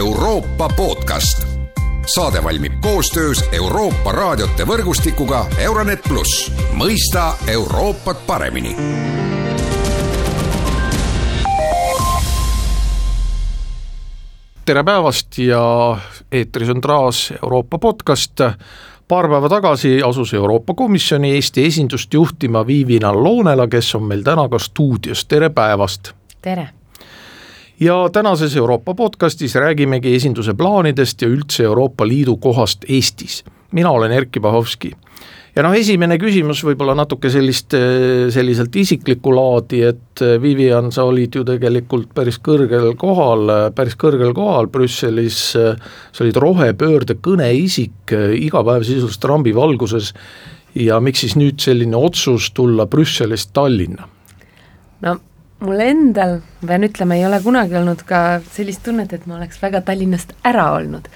Euroopa podcast. saade valmib koostöös Euroopa raadiote võrgustikuga Euronet pluss, mõista Euroopat paremini tere päevast ja eetris on taas Euroopa podcast. paar päeva tagasi asus Euroopa Komisjoni Eesti esindust juhtima Viivina Loonela, kes on meil täna ka stuudios, tere päevast! tere! Ja tänases Euroopa podcastis räägimegi esinduse plaanidest ja üldse Euroopa Liidu kohast Eestis. mina olen Erkki Bahovski ja noh, esimene küsimus võib-olla natuke sellist, selliselt isiklikku laadi, et Vivian, sa olid ju tegelikult päris kõrgel kohal, päris kõrgel kohal Brüsselis, sa olid rohepöörde kõneisik iga päev sisuliselt rambi valguses ja miks siis nüüd selline otsus tulla Brüsselist Tallinna? no mul endal, ma pean ütlema, ei ole kunagi olnud ka sellist tunnet, et ma oleks väga Tallinnast ära olnud.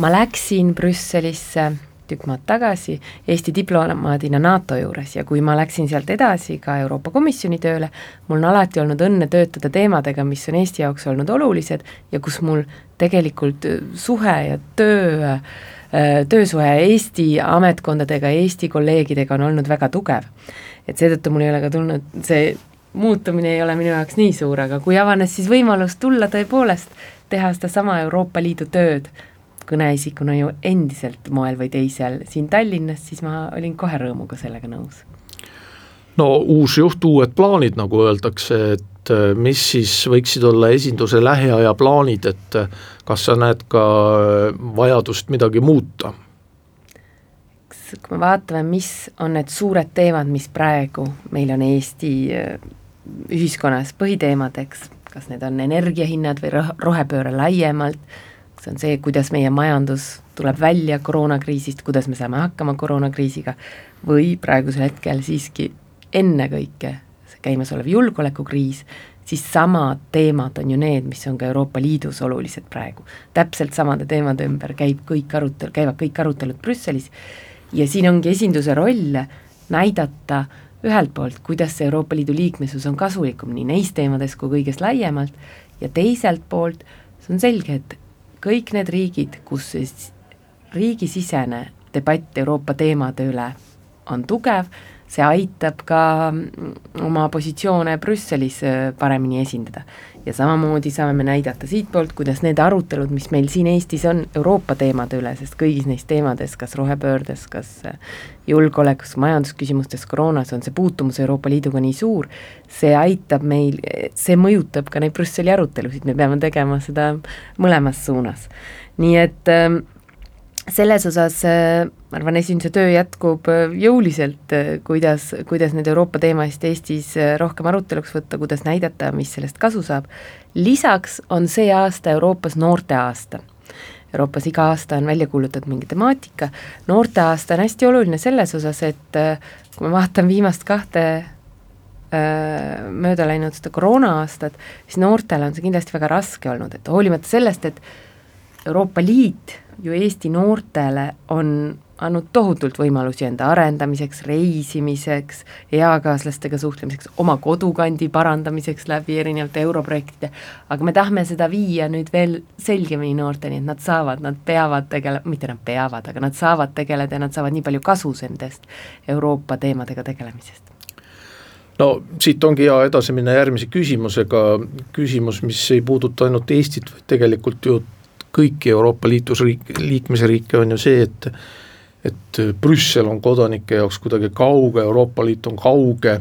ma läksin Brüsselisse tükk maad tagasi Eesti diplomaadina NATO juures ja kui ma läksin sealt edasi ka Euroopa Komisjoni tööle, mul on alati olnud õnne töötada teemadega, mis on Eesti jaoks olnud olulised ja kus mul tegelikult suhe ja töö, töösuhe Eesti ametkondadega, Eesti kolleegidega on olnud väga tugev. et seetõttu mul ei ole ka tulnud see muutumine ei ole minu jaoks nii suur, aga kui avanes siis võimalus tulla tõepoolest teha sedasama Euroopa Liidu tööd kõneisikuna ju endiselt moel või teisel siin Tallinnas, siis ma olin kohe rõõmuga sellega nõus. no uus juht, uued plaanid, nagu öeldakse, et äh, mis siis võiksid olla esinduse lähiaja plaanid, et äh, kas sa näed ka äh, vajadust midagi muuta? kui me vaatame, mis on need suured teemad, mis praegu meil on Eesti ühiskonnas põhiteemadeks, kas need on energiahinnad või rohepööre laiemalt, see on see, kuidas meie majandus tuleb välja koroonakriisist, kuidas me saame hakkama koroonakriisiga, või praegusel hetkel siiski ennekõike see käimasolev julgeolekukriis, siis samad teemad on ju need, mis on ka Euroopa Liidus olulised praegu. täpselt samade teemade ümber käib kõik arutelu, käivad kõik arutelud Brüsselis ja siin ongi esinduse roll näidata ühelt poolt, kuidas see Euroopa Liidu liikmesus on kasulikum nii neis teemades kui kõigest laiemalt, ja teiselt poolt see on selge, et kõik need riigid, kus siis riigisisene debatt Euroopa teemade üle on tugev, see aitab ka mm, oma positsioone Brüsselis äh, paremini esindada. ja samamoodi saame me näidata siitpoolt, kuidas need arutelud, mis meil siin Eestis on Euroopa teemade üle, sest kõigis neis teemades, kas rohepöördes, kas äh, julgeolekus, majandusküsimustes, koroonas, on see puutumus Euroopa Liiduga nii suur, see aitab meil, see mõjutab ka neid Brüsseli arutelusid, me peame tegema seda mõlemas suunas. nii et äh, selles osas äh, ma arvan, esinduse töö jätkub äh, jõuliselt, äh, kuidas, kuidas nüüd Euroopa teemasid Eestis rohkem aruteluks võtta, kuidas näidata, mis sellest kasu saab. lisaks on see aasta Euroopas noorteaasta. Euroopas iga aasta on välja kuulutatud mingi temaatika, noorteaasta on hästi oluline selles osas, et kui me vaatame viimast kahte mööda läinud seda koroona-aastat, siis noortele on see kindlasti väga raske olnud, et hoolimata sellest, et Euroopa Liit ju Eesti noortele on andnud tohutult võimalusi enda arendamiseks, reisimiseks, eakaaslastega suhtlemiseks, oma kodukandi parandamiseks läbi erinevate europrojektide, aga me tahame seda viia nüüd veel selgemini noorteni, et nad saavad, nad peavad tegele-, mitte nad peavad, aga nad saavad tegeleda ja nad saavad nii palju kasu nendest Euroopa teemadega tegelemisest. No siit ongi hea edasi minna järgmise küsimusega, küsimus, mis ei puuduta ainult Eestit, vaid tegelikult ju kõiki Euroopa Liidus riik, liikmesriike, on ju see, et et Brüssel on kodanike jaoks kuidagi kauge, Euroopa Liit on kauge,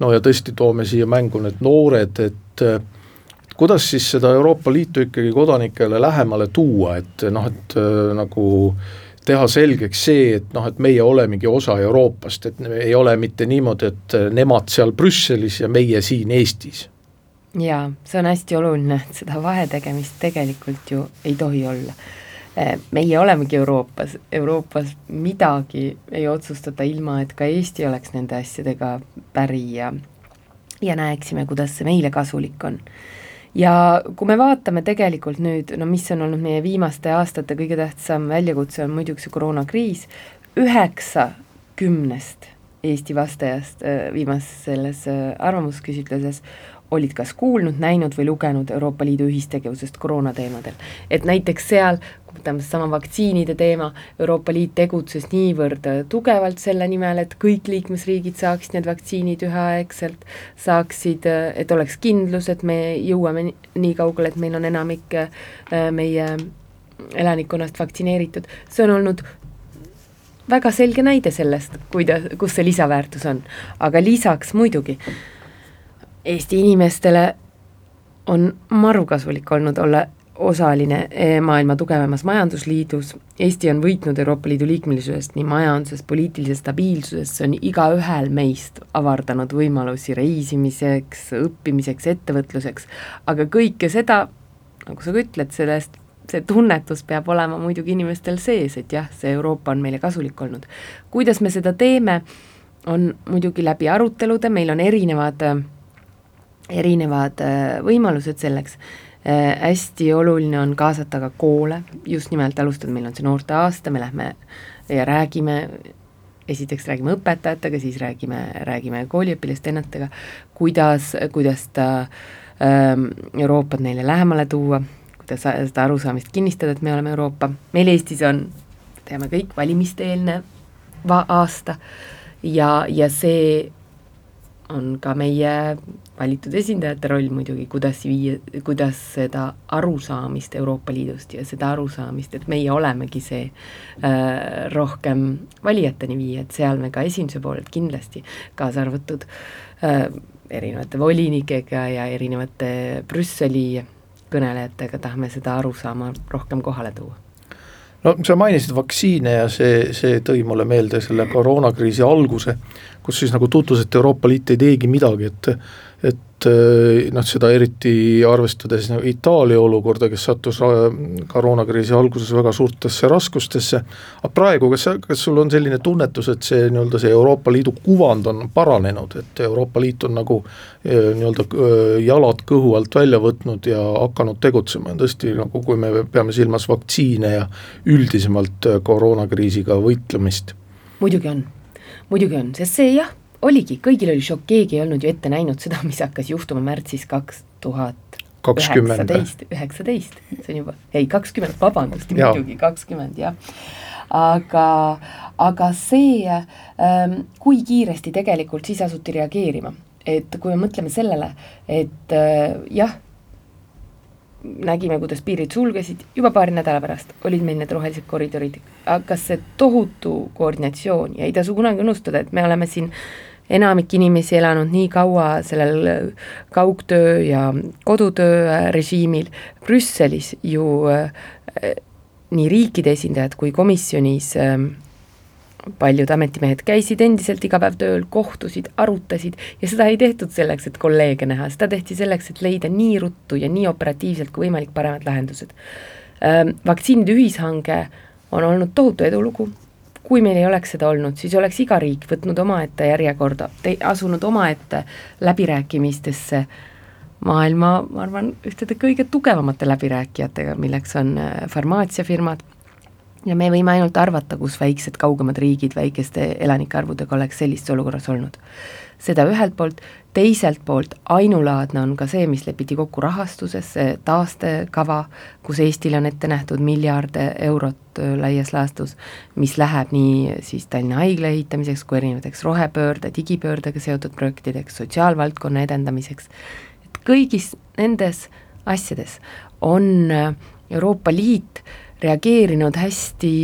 no ja tõesti, toome siia mängu need noored, et kuidas siis seda Euroopa Liitu ikkagi kodanikele lähemale tuua, et noh, et nagu teha selgeks see, et noh, et meie olemegi osa Euroopast, et ei ole mitte niimoodi, et nemad seal Brüsselis ja meie siin Eestis jaa, see on hästi oluline, et seda vahetegemist tegelikult ju ei tohi olla. Eh, meie olemegi Euroopas, Euroopas midagi ei otsustata ilma, et ka Eesti oleks nende asjadega päri ja ja näeksime, kuidas see meile kasulik on. ja kui me vaatame tegelikult nüüd, no mis on olnud meie viimaste aastate kõige tähtsam väljakutse, on muidugi see koroonakriis, üheksa kümnest Eesti vastajast eh, viimases selles eh, arvamusküsitluses olid kas kuulnud, näinud või lugenud Euroopa Liidu ühistegevusest koroonateemadel. et näiteks seal, kui võtame seesama vaktsiinide teema, Euroopa Liit tegutses niivõrd tugevalt selle nimel, et kõik liikmesriigid saaksid need vaktsiinid üheaegselt, saaksid, et oleks kindlus, et me jõuame nii kaugele, et meil on enamik äh, meie elanikkonnast vaktsineeritud, see on olnud väga selge näide sellest, kuida-, kus see lisaväärtus on. aga lisaks muidugi Eesti inimestele on maru kasulik olnud olla osaline eh, maailma tugevamas majandusliidus, Eesti on võitnud Euroopa Liidu liikmelisusest nii majanduses, poliitilises stabiilsuses, see on igaühel meist avardanud võimalusi reisimiseks, õppimiseks, ettevõtluseks, aga kõike seda, nagu sa ka ütled, sellest see tunnetus peab olema muidugi inimestel sees, et jah, see Euroopa on meile kasulik olnud. kuidas me seda teeme, on muidugi läbi arutelude, meil on erinevad äh, erinevad äh, võimalused selleks, äh, hästi oluline on kaasata ka koole, just nimelt alustada, meil on see noorteaasta, me lähme ja räägime, esiteks räägime õpetajatega, siis räägime, räägime kooliõpilaste ennetega, kuidas, kuidas ta ähm, Euroopat neile lähemale tuua, kuidas seda arusaamist kinnistada, et me oleme Euroopa, meil Eestis on, teame kõik, valimiste-eelne aasta ja, ja see on ka meie valitud esindajate roll muidugi, kuidas viia, kuidas seda arusaamist Euroopa Liidust ja seda arusaamist, et meie olemegi see äh, rohkem valijateni viia, et seal me ka esinduse poolelt kindlasti, kaasa arvatud äh, erinevate volinikega ja erinevate Brüsseli kõnelejatega tahame seda arusaama rohkem kohale tuua no sa mainisid vaktsiine ja see, see tõi mulle meelde selle koroonakriisi alguse, kus siis nagu tutvus, et Euroopa Liit ei teegi midagi, et et noh, seda eriti arvestades nagu Itaalia olukorda, kes sattus koroonakriisi alguses väga suurtesse raskustesse, aga praegu, kas, kas sul on selline tunnetus, et see nii-öelda see Euroopa Liidu kuvand on paranenud, et Euroopa Liit on nagu eh, nii-öelda eh, jalad kõhu alt välja võtnud ja hakanud tegutsema, tõesti nagu kui me peame silmas vaktsiine ja üldisemalt koroonakriisiga võitlemist? muidugi on, muidugi on, sest see jah oligi, kõigil oli šokk, keegi ei olnud ju ette näinud seda, mis hakkas juhtuma märtsis kaks tuhat üheksateist, üheksateist, see on juba, ei kakskümmend, vabandust, muidugi kakskümmend jah. aga, aga see ähm,, kui kiiresti tegelikult siis asuti reageerima, et kui me mõtleme sellele, et äh, jah, nägime, kuidas piirid sulgesid, juba paari nädala pärast olid meil need rohelised koridorid, aga see tohutu koordinatsioon ja ei tasu kunagi unustada, et me oleme siin enamik inimesi elanud nii kaua sellel kaugtöö ja kodutöö režiimil, Brüsselis ju äh, nii riikide esindajad kui komisjonis äh, paljud ametimehed käisid endiselt iga päev tööl, kohtusid, arutasid ja seda ei tehtud selleks, et kolleege näha, seda tehti selleks, et leida nii ruttu ja nii operatiivselt kui võimalik paremad lahendused. Äh, vaktsiinide ühishange on olnud tohutu edulugu, kui meil ei oleks seda olnud, siis oleks iga riik võtnud omaette järjekorda, asunud omaette läbirääkimistesse maailma, ma arvan, ühtede kõige tugevamate läbirääkijatega, milleks on äh, farmaatsiafirmad, ja me võime ainult arvata, kus väiksed kaugemad riigid väikeste elanike arvudega oleks sellises olukorras olnud. Seda ühelt poolt, teiselt poolt ainulaadne on ka see, mis lepiti kokku rahastuses, see taastekava, kus Eestile on ette nähtud miljard eurot laias laastus, mis läheb nii siis Tallinna haigla ehitamiseks kui erinevateks rohepöörde, digipöördega seotud projektideks, sotsiaalvaldkonna edendamiseks, et kõigis nendes asjades on Euroopa Liit reageerinud hästi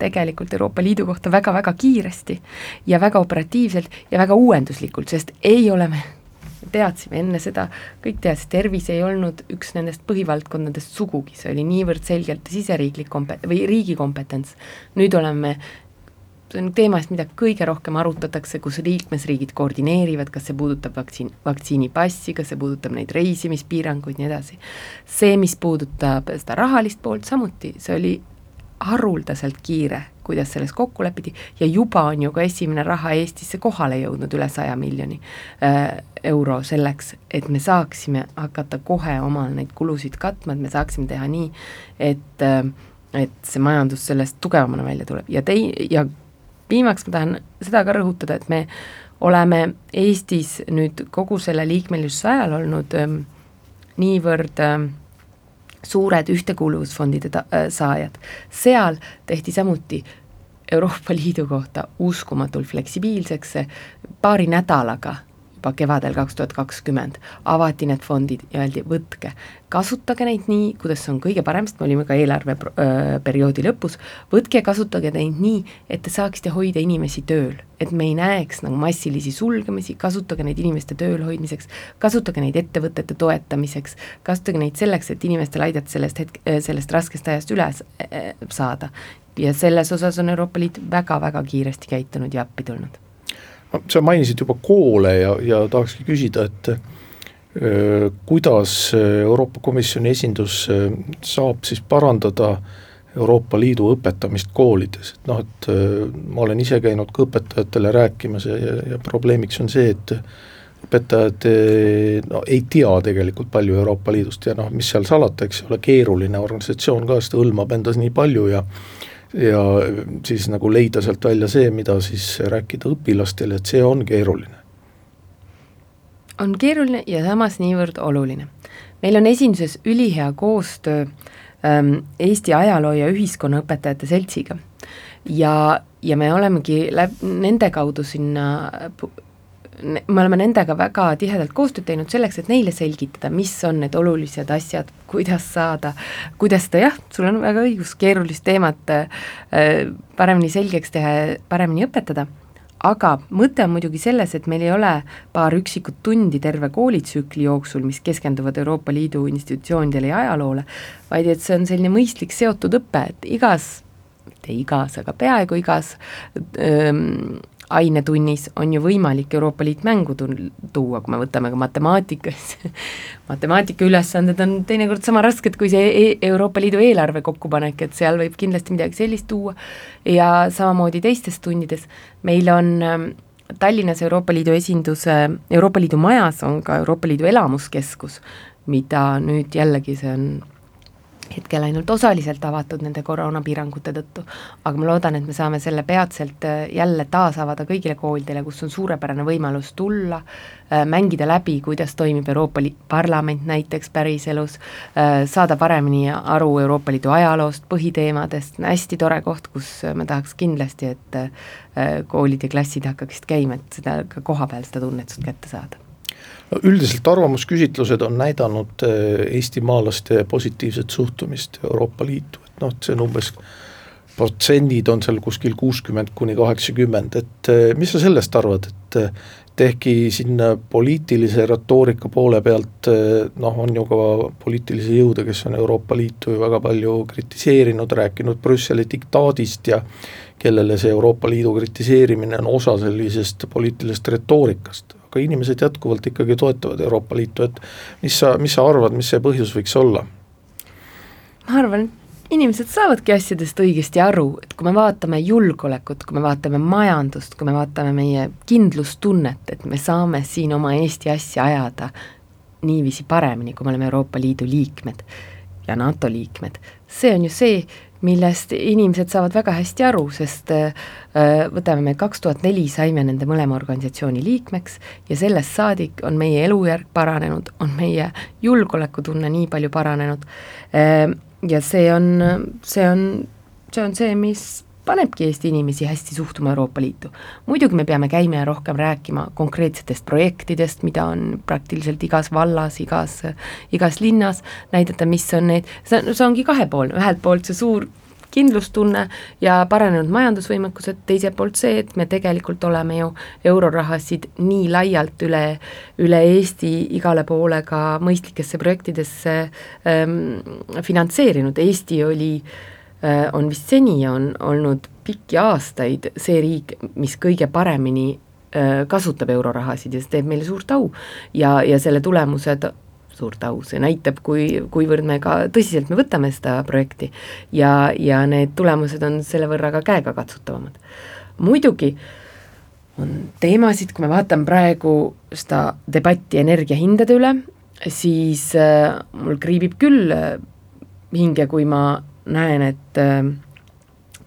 tegelikult Euroopa Liidu kohta väga-väga kiiresti ja väga operatiivselt ja väga uuenduslikult, sest ei ole me teadsime enne seda, kõik teadsid, tervis ei olnud üks nendest põhivaldkondadest sugugi, see oli niivõrd selgelt siseriiklik kompe-, või riigi kompetents. nüüd oleme see on teemast, mida kõige rohkem arutatakse, kus liikmesriigid koordineerivad, kas see puudutab vaktsiin, vaktsiinipassi, kas see puudutab neid reisimispiiranguid, nii edasi. see, mis puudutab seda rahalist poolt, samuti, see oli haruldaselt kiire, kuidas selles kokku lepiti ja juba on ju ka esimene raha Eestisse kohale jõudnud, üle saja miljoni äh, euro selleks, et me saaksime hakata kohe omal neid kulusid katma, et me saaksime teha nii, et äh, et see majandus sellest tugevamana välja tuleb. Ja tei-, ja viimaks ma tahan seda ka rõhutada, et me oleme Eestis nüüd kogu selle liikmelisuse ajal olnud ähm, niivõrd ähm, suured ühtekuuluvusfondide ta-, äh, saajad, seal tehti samuti Euroopa Liidu kohta uskumatult fleksibiilseks, paari nädalaga juba kevadel kaks tuhat kakskümmend. Avati need fondid ja öeldi, võtke, kasutage neid nii, kuidas on kõige parem, sest me olime ka eelarveperioodi lõpus, võtke ja kasutage neid nii, et te saaksite hoida inimesi tööl. et me ei näeks nagu massilisi sulgemisi, kasutage neid inimeste tööl hoidmiseks, kasutage neid ettevõtete toetamiseks, kasutage neid selleks, et inimestel aidata sellest hetk-, sellest raskest ajast üle saada. ja selles osas on Euroopa Liit väga-väga kiiresti käitunud ja appi tulnud sa mainisid juba koole ja, ja tahakski küsida, et öö, kuidas Euroopa Komisjoni esindus saab siis parandada Euroopa Liidu õpetamist koolides, et noh, et ma olen ise käinud ka õpetajatele rääkimas ja, ja, ja probleemiks on see, et õpetajad no, ei tea tegelikult palju Euroopa Liidust ja noh, mis seal salata, eks ole, keeruline organisatsioon ka, sest hõlmab endas nii palju ja ja siis nagu leida sealt välja see, mida siis rääkida õpilastele, et see on keeruline. on keeruline ja samas niivõrd oluline. meil on esinduses ülihea koostöö ähm, Eesti Ajaloo- ja Ühiskonnaõpetajate Seltsiga ja, ja me olemegi läb-, nende kaudu sinna me oleme nendega väga tihedalt koostööd teinud selleks, et neile selgitada, mis on need olulised asjad, kuidas saada, kuidas seda jah, sul on väga õigus, keerulist teemat äh, paremini selgeks teha ja paremini õpetada, aga mõte on muidugi selles, et meil ei ole paar üksikut tundi terve koolitsükli jooksul, mis keskenduvad Euroopa Liidu institutsioonidele ja ajaloole, vaid et see on selline mõistlik seotud õpe, et igas mitte igas, aga peaaegu igas öö, ainetunnis on ju võimalik Euroopa Liit mängu tuua, kui me võtame ka matemaatikas. Matemaatika ülesanded on teinekord sama rasked kui see e Euroopa Liidu eelarve kokkupanek, et seal võib kindlasti midagi sellist tuua. Ja samamoodi teistes tundides, meil on ähm, Tallinnas Euroopa Liidu esinduse, Euroopa Liidu majas on ka Euroopa Liidu elamuskeskus, mida nüüd jällegi, see on hetkel ainult osaliselt avatud nende koroonapiirangute tõttu, aga ma loodan, et me saame selle peatselt äh, jälle taas avada kõigile koolidele, kus on suurepärane võimalus tulla, äh, mängida läbi, kuidas toimib Euroopa Liit, parlament näiteks päriselus, äh, saada paremini aru Euroopa Liidu ajaloost, põhiteemadest, hästi tore koht, kus me tahaks kindlasti, et koolid ja klassid hakkaksid käima, et seda ka kohapeal, seda tunnetust kätte saada üldiselt arvamusküsitlused on näidanud eh, eestimaalaste positiivset suhtumist Euroopa Liitu, et noh, see on umbes protsendid on seal kuskil kuuskümmend kuni kaheksakümmend, et eh, mis sa sellest arvad, et eh, ehkki siin poliitilise retoorika poole pealt noh, on ju ka poliitilisi jõude, kes on Euroopa Liitu ju väga palju kritiseerinud, rääkinud Brüsseli diktaadist ja kellele see Euroopa Liidu kritiseerimine on osa sellisest poliitilisest retoorikast, aga inimesed jätkuvalt ikkagi toetavad Euroopa Liitu, et mis sa, mis sa arvad, mis see põhjus võiks olla? ma arvan, inimesed saavadki asjadest õigesti aru, et kui me vaatame julgeolekut, kui me vaatame majandust, kui me vaatame meie kindlustunnet, et me saame siin oma Eesti asja ajada niiviisi paremini, kui me oleme Euroopa Liidu liikmed ja NATO liikmed, see on ju see, millest inimesed saavad väga hästi aru, sest äh, võtame, me kaks tuhat neli saime nende mõlema organisatsiooni liikmeks ja sellest saadik on meie elujärg paranenud, on meie julgeolekutunne nii palju paranenud. Äh, ja see on, see on, see on see, mis panebki Eesti inimesi hästi suhtuma Euroopa Liitu. muidugi me peame käima ja rohkem rääkima konkreetsetest projektidest, mida on praktiliselt igas vallas, igas, igas linnas, näidata, mis on need, see on, see ongi kahepoolne, ühelt poolt see suur kindlustunne ja paranenud majandusvõimekused, teiselt poolt see, et me tegelikult oleme ju eurorahasid nii laialt üle, üle Eesti igale poole ka mõistlikesse projektidesse ähm, finantseerinud, Eesti oli äh, on vist seni on olnud pikki aastaid see riik, mis kõige paremini äh, kasutab eurorahasid ja see teeb meile suurt au. ja, ja selle tulemused, suurt au, see näitab, kui, kuivõrd me ka tõsiselt me võtame seda projekti ja, ja need tulemused on selle võrra ka käegakatsutavamad. muidugi on teemasid, kui me vaatame praegu seda debatti energiahindade üle, siis äh, mul kriibib küll äh, hinge, kui ma näen, et äh,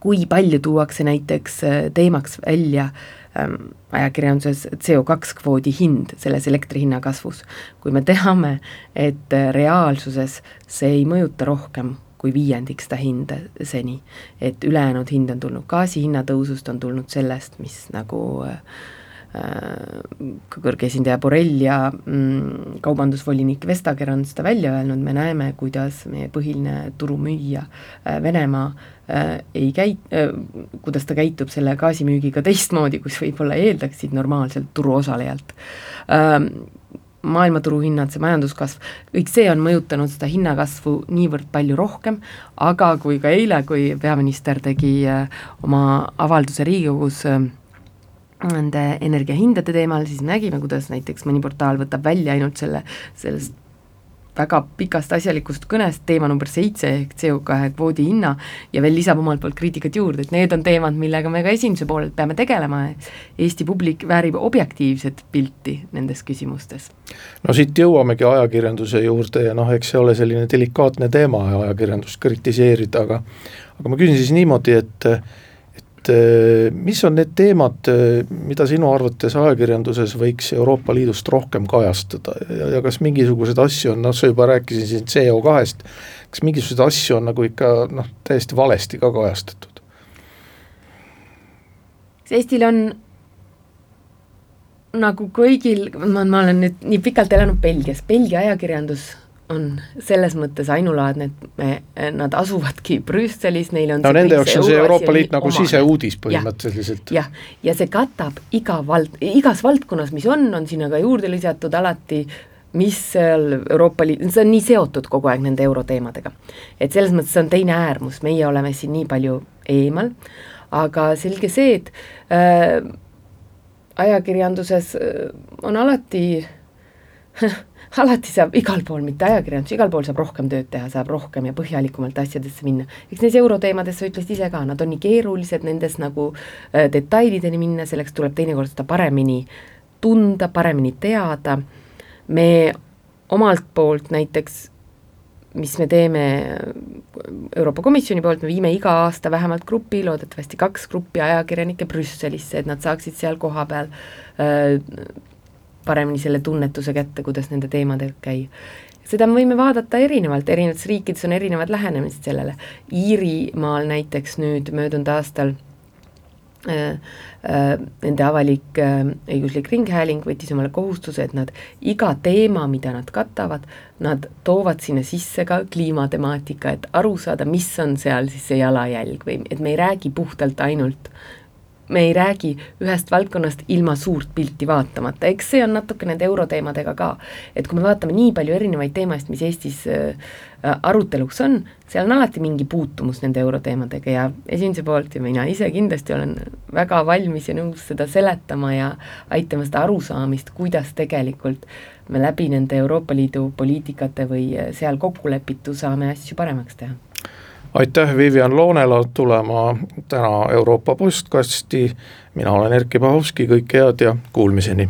kui palju tuuakse näiteks äh, teemaks välja ähm, ajakirjanduses CO2 kvoodi hind selles elektri hinna kasvus. kui me teame, et reaalsuses see ei mõjuta rohkem kui viiendik seda hinda seni. et ülejäänud hind on tulnud gaasi hinna tõusust, on tulnud sellest, mis nagu äh, kõrge esindaja Borrell ja mm, kaubandusvolinik Vestager on seda välja öelnud, me näeme, kuidas meie põhiline turumüüja äh, Venemaa äh, ei käi- äh,, kuidas ta käitub selle gaasimüügiga teistmoodi, kus võib-olla eeldaksid normaalselt turuosalejalt. Ähm, maailmaturu hinnad, see majanduskasv, kõik see on mõjutanud seda hinnakasvu niivõrd palju rohkem, aga kui ka eile, kui peaminister tegi äh, oma avalduse Riigikogus äh, nende energiahindade teemal, siis nägime, kuidas näiteks mõni portaal võtab välja ainult selle, sellest väga pikast asjalikust kõnest teema number seitse ehk CO2 kvoodi hinna ja veel lisab omalt poolt kriitikat juurde, et need on teemad, millega me ka esimese poolelt peame tegelema, Eesti publik väärib objektiivset pilti nendes küsimustes. no siit jõuamegi ajakirjanduse juurde ja noh, eks see ole selline delikaatne teema ajakirjandust kritiseerida, aga aga ma küsin siis niimoodi, et mis on need teemad, eh, mida sinu arvates ajakirjanduses võiks Euroopa Liidust rohkem kajastada ja, ja kas mingisuguseid asju on, noh sa juba rääkisid siin CO2-st, kas mingisuguseid asju on nagu ikka noh, täiesti valesti ka kajastatud? Eestil on nagu kõigil, ma, ma olen nüüd nii pikalt elanud Belgias, Belgia ajakirjandus on selles mõttes ainulaadne, et me, nad asuvadki Brüsselis, neil on no nende jaoks on see Euroopa Liit nagu siseuudis põhimõtteliselt. jah, ja see katab iga vald, igas valdkonnas, mis on, on sinna ka juurde lisatud alati mis seal Euroopa Liit, see on nii seotud kogu aeg nende euroteemadega. et selles mõttes see on teine äärmus, meie oleme siin nii palju eemal, aga selge see, et äh, ajakirjanduses äh, on alati alati saab igal pool, mitte ajakirjandus, igal pool saab rohkem tööd teha, saab rohkem ja põhjalikumalt asjadesse minna. eks neis euroteemades sa ütlesid ise ka, nad on nii keerulised nendes nagu äh, detailideni minna, selleks tuleb teinekord seda paremini tunda, paremini teada, me omalt poolt näiteks mis me teeme Euroopa Komisjoni poolt, me viime iga aasta vähemalt grupi, loodetavasti kaks gruppi ajakirjanikke Brüsselisse, et nad saaksid seal kohapeal äh, paremini selle tunnetuse kätte, kuidas nende teemadega käia. seda me võime vaadata erinevalt, erinevates riikides on erinevad lähenemised sellele, Iirimaal näiteks nüüd möödunud aastal äh, äh, nende avalik äh, õiguslik ringhääling võttis omale kohustuse, et nad iga teema, mida nad katavad, nad toovad sinna sisse ka kliimatemaatika, et aru saada, mis on seal siis see jalajälg või et me ei räägi puhtalt ainult me ei räägi ühest valdkonnast ilma suurt pilti vaatamata, eks see on natuke nende euroteemadega ka. et kui me vaatame nii palju erinevaid teemasid, mis Eestis äh, aruteluks on, seal on alati mingi puutumus nende euroteemadega ja esimese poolt ja mina ise kindlasti olen väga valmis ja nõus seda seletama ja aitama seda arusaamist, kuidas tegelikult me läbi nende Euroopa Liidu poliitikate või seal kokkulepitu saame asju paremaks teha aitäh Vivian Loonela tulema täna Euroopa postkasti, mina olen Erkki Pahovski, kõike head ja kuulmiseni